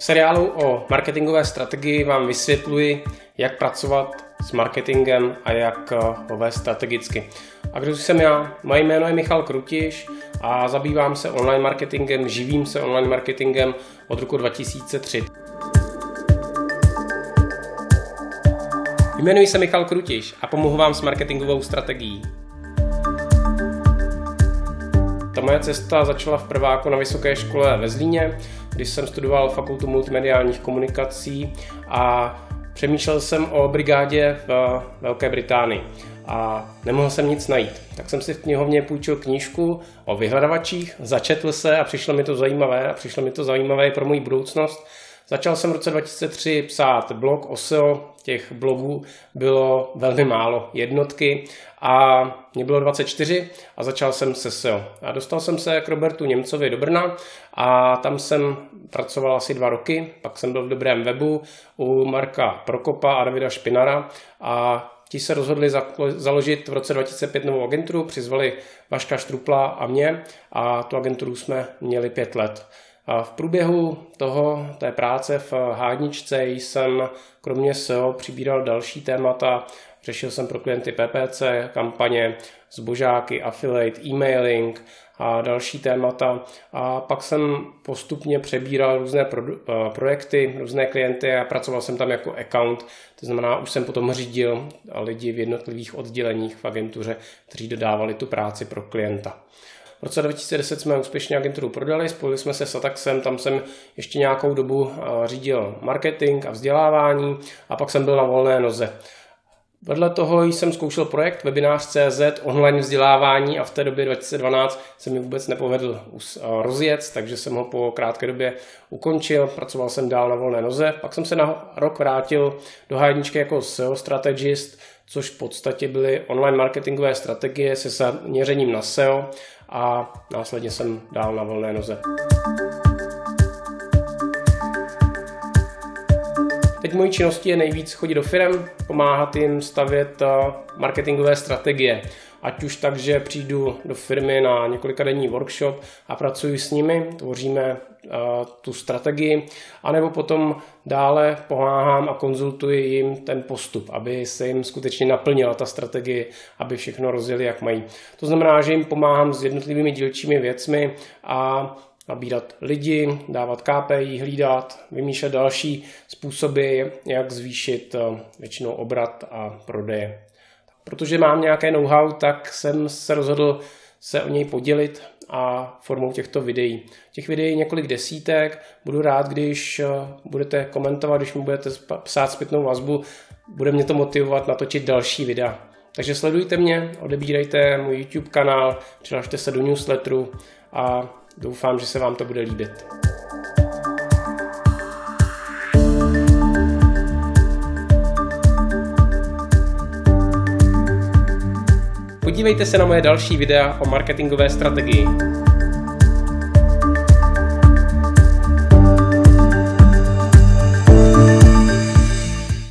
V seriálu o marketingové strategii vám vysvětluji, jak pracovat s marketingem a jak ho vést strategicky. A kdo jsem já? Moje jméno je Michal Krutiš a zabývám se online marketingem, živím se online marketingem od roku 2003. Jmenuji se Michal Krutiš a pomohu vám s marketingovou strategií. Ta moje cesta začala v prváku na vysoké škole ve Zlíně, když jsem studoval fakultu multimediálních komunikací a přemýšlel jsem o brigádě v Velké Británii a nemohl jsem nic najít. Tak jsem si v knihovně půjčil knížku o vyhledavačích, začetl se a přišlo mi to zajímavé a přišlo mi to zajímavé pro moji budoucnost. Začal jsem v roce 2003 psát blog o SEO, těch blogů bylo velmi málo, jednotky a mě bylo 24 a začal jsem se SEO. A dostal jsem se k Robertu Němcovi do Brna a tam jsem pracoval asi dva roky, pak jsem byl v dobrém webu u Marka Prokopa a Davida Špinara a Ti se rozhodli založit v roce 2005 novou agenturu, přizvali Vaška Štrupla a mě a tu agenturu jsme měli pět let. V průběhu toho, té práce v hádničce jsem kromě SEO přibíral další témata. Řešil jsem pro klienty PPC, kampaně, zbožáky, affiliate, e-mailing a další témata. A pak jsem postupně přebíral různé pro, eh, projekty, různé klienty a pracoval jsem tam jako account. To znamená, už jsem potom řídil lidi v jednotlivých odděleních v agentuře, kteří dodávali tu práci pro klienta. V roce 2010 jsme úspěšně agenturu prodali, spojili jsme se s Ataxem, tam jsem ještě nějakou dobu eh, řídil marketing a vzdělávání a pak jsem byl na volné noze. Vedle toho jsem zkoušel projekt webinář.cz online vzdělávání a v té době 2012 se mi vůbec nepovedl eh, rozjet, takže jsem ho po krátké době ukončil, pracoval jsem dál na volné noze, pak jsem se na rok vrátil do hájničky jako SEO strategist, což v podstatě byly online marketingové strategie se zaměřením na SEO a následně jsem dál na volné noze. Teď mojí činností je nejvíc chodit do firm, pomáhat jim stavět eh, marketingové strategie. Ať už tak, že přijdu do firmy na několika denní workshop a pracuji s nimi, tvoříme uh, tu strategii, anebo potom dále pomáhám a konzultuji jim ten postup, aby se jim skutečně naplnila ta strategie, aby všechno rozjeli, jak mají. To znamená, že jim pomáhám s jednotlivými dílčími věcmi a nabírat lidi, dávat KPI, hlídat, vymýšlet další způsoby, jak zvýšit eh, většinou obrat a prodeje. Protože mám nějaké know-how, tak jsem se rozhodl se o něj podělit a formou těchto videí. Těch videí několik desítek. Budu rád, když eh, budete komentovat, když mi budete psát zpětnou vazbu. Bude mě to motivovat natočit další videa. Takže sledujte mě, odebírejte můj YouTube kanál, přihlašte se do newsletteru a Doufám, že se vám to bude líbit. Podívejte se na moje další videa o marketingové strategii.